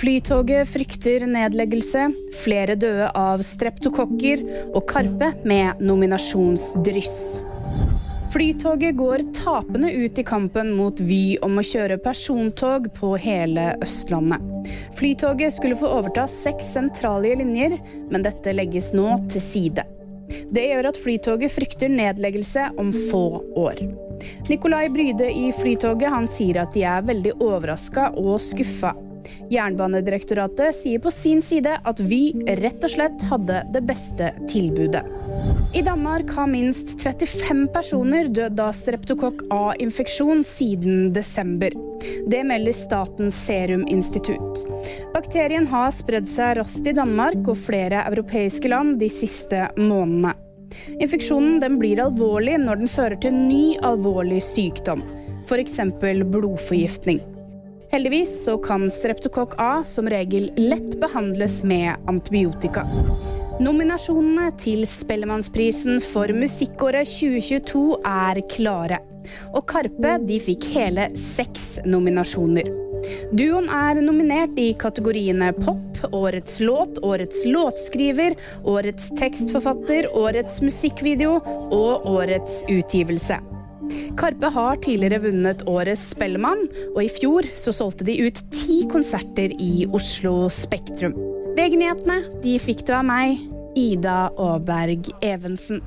Flytoget frykter nedleggelse, flere døde av streptokokker og Karpe med nominasjonsdryss. Flytoget går tapende ut i kampen mot Vy om å kjøre persontog på hele Østlandet. Flytoget skulle få overta seks sentrale linjer, men dette legges nå til side. Det gjør at Flytoget frykter nedleggelse om få år. Nikolai Bryde i Flytoget han sier at de er veldig overraska og skuffa. Jernbanedirektoratet sier på sin side at Vy rett og slett hadde det beste tilbudet. I Danmark har minst 35 personer dødd av streptokokk A-infeksjon siden desember. Det melder Statens seruminstitutt. Bakterien har spredd seg raskt i Danmark og flere europeiske land de siste månedene. Infeksjonen blir alvorlig når den fører til ny alvorlig sykdom, f.eks. blodforgiftning. Heldigvis så kan streptokokk A som regel lett behandles med antibiotika. Nominasjonene til Spellemannsprisen for musikkåret 2022 er klare. Og Karpe de fikk hele seks nominasjoner. Duoen er nominert i kategoriene pop, årets låt, årets låtskriver, årets tekstforfatter, årets musikkvideo og årets utgivelse. Karpe har tidligere vunnet Årets Spellemann, og i fjor så solgte de ut ti konserter i Oslo Spektrum. VG-nyhetene de fikk du av meg, Ida Aaberg Evensen.